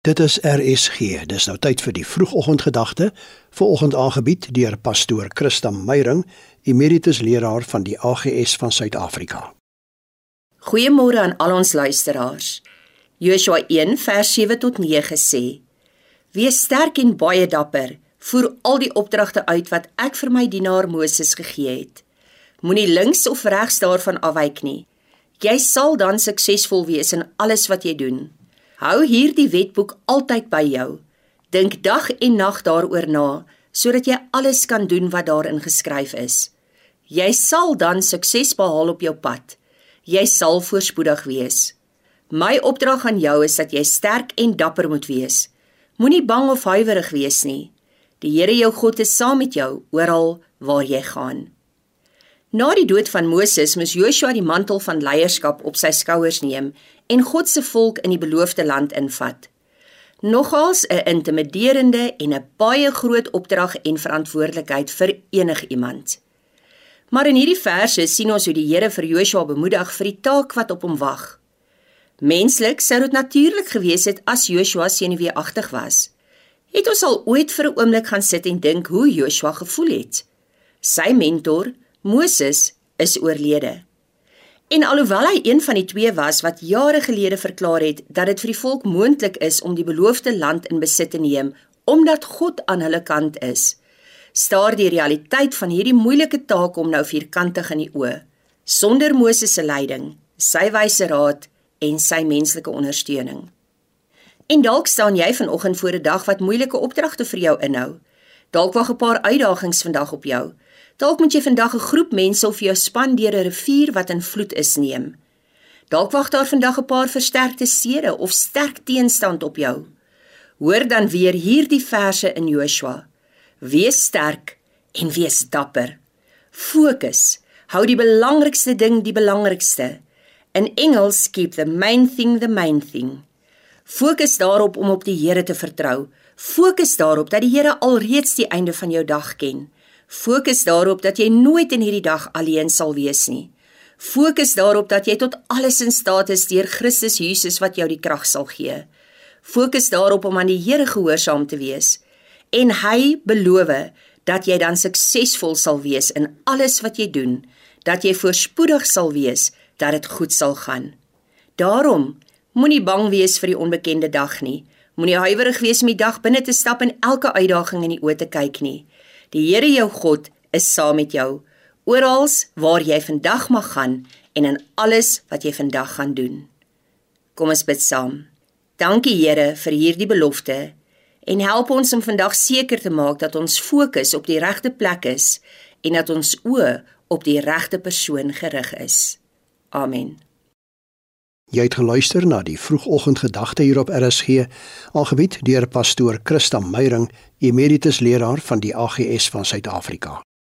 Dit is RSG. Dis nou tyd vir die vroegoggendgedagte, vanoggend aangebied deur pastoor Christa Meyring, emeritus leraar van die AGS van Suid-Afrika. Goeiemôre aan al ons luisteraars. Joshua 1 vers 7 tot 9 sê: Wees sterk en baie dapper, voer al die opdragte uit wat ek vir my dienaar Moses gegee het. Moenie links of regs daarvan afwyk nie. Jy sal dan suksesvol wees in alles wat jy doen. Hou hierdie wetboek altyd by jou. Dink dag en nag daaroor na sodat jy alles kan doen wat daarin geskryf is. Jy sal dan sukses behaal op jou pad. Jy sal voorspoedig wees. My opdrag aan jou is dat jy sterk en dapper moet wees. Moenie bang of huiwerig wees nie. Die Here jou God is saam met jou oral waar jy gaan. Na die dood van Moses moes Joshua die mantel van leierskap op sy skouers neem en God se volk in die beloofde land invat. Nogals 'n intimiderende en 'n baie groot opdrag en verantwoordelikheid vir enigiemand. Maar in hierdie verse sien ons hoe die Here vir Joshua bemoedig vir die taak wat op hom wag. Menslik sou dit natuurlik gewees het as Joshua senuweeagtig was. Het ons al ooit vir 'n oomblik gaan sit en dink hoe Joshua gevoel het? Sy mentor, Moses is oorlede. En alhoewel hy een van die twee was wat jare gelede verklaar het dat dit vir die volk moontlik is om die beloofde land in besit te neem omdat God aan hulle kant is, staar die realiteit van hierdie moeilike taak om nou vierkantig in die oë. Sonder Moses se leiding, sy wyse raad en sy menslike ondersteuning. En dalk staan jy vanoggend voor 'n dag wat moeilike opdragte vir jou inhou. Dalk wag 'n paar uitdagings vandag op jou. Dalk moet jy vandag 'n groep mense of jou span deur 'n rivier wat in vloed is neem. Dalk wag daar vandag 'n paar versterkte sede of sterk teenstand op jou. Hoor dan weer hierdie verse in Joshua. Wees sterk en wees dapper. Fokus. Hou die belangrikste ding die belangrikste. In Engels keep the main thing the main thing. Fokus daarop om op die Here te vertrou. Fokus daarop dat die Here alreeds die einde van jou dag ken. Fokus daarop dat jy nooit in hierdie dag alleen sal wees nie. Fokus daarop dat jy tot alles in staat is deur Christus Jesus wat jou die krag sal gee. Fokus daarop om aan die Here gehoorsaam te wees en hy beloof dat jy dan suksesvol sal wees in alles wat jy doen, dat jy voorspoedig sal wees, dat dit goed sal gaan. Daarom moenie bang wees vir die onbekende dag nie. Moenie huiwerig wees om die dag binne te stap en elke uitdaging in die oë te kyk nie. Die Here jou God is saam met jou oral waar jy vandag mag gaan en in alles wat jy vandag gaan doen. Kom ons bid saam. Dankie Here vir hierdie belofte en help ons om vandag seker te maak dat ons fokus op die regte plek is en dat ons oë op die regte persoon gerig is. Amen. Jy het geluister na die vroegoggendgedagte hier op RSG, aangebied deur pastoor Christa Meyring, emeritus leraar van die AGS van Suid-Afrika.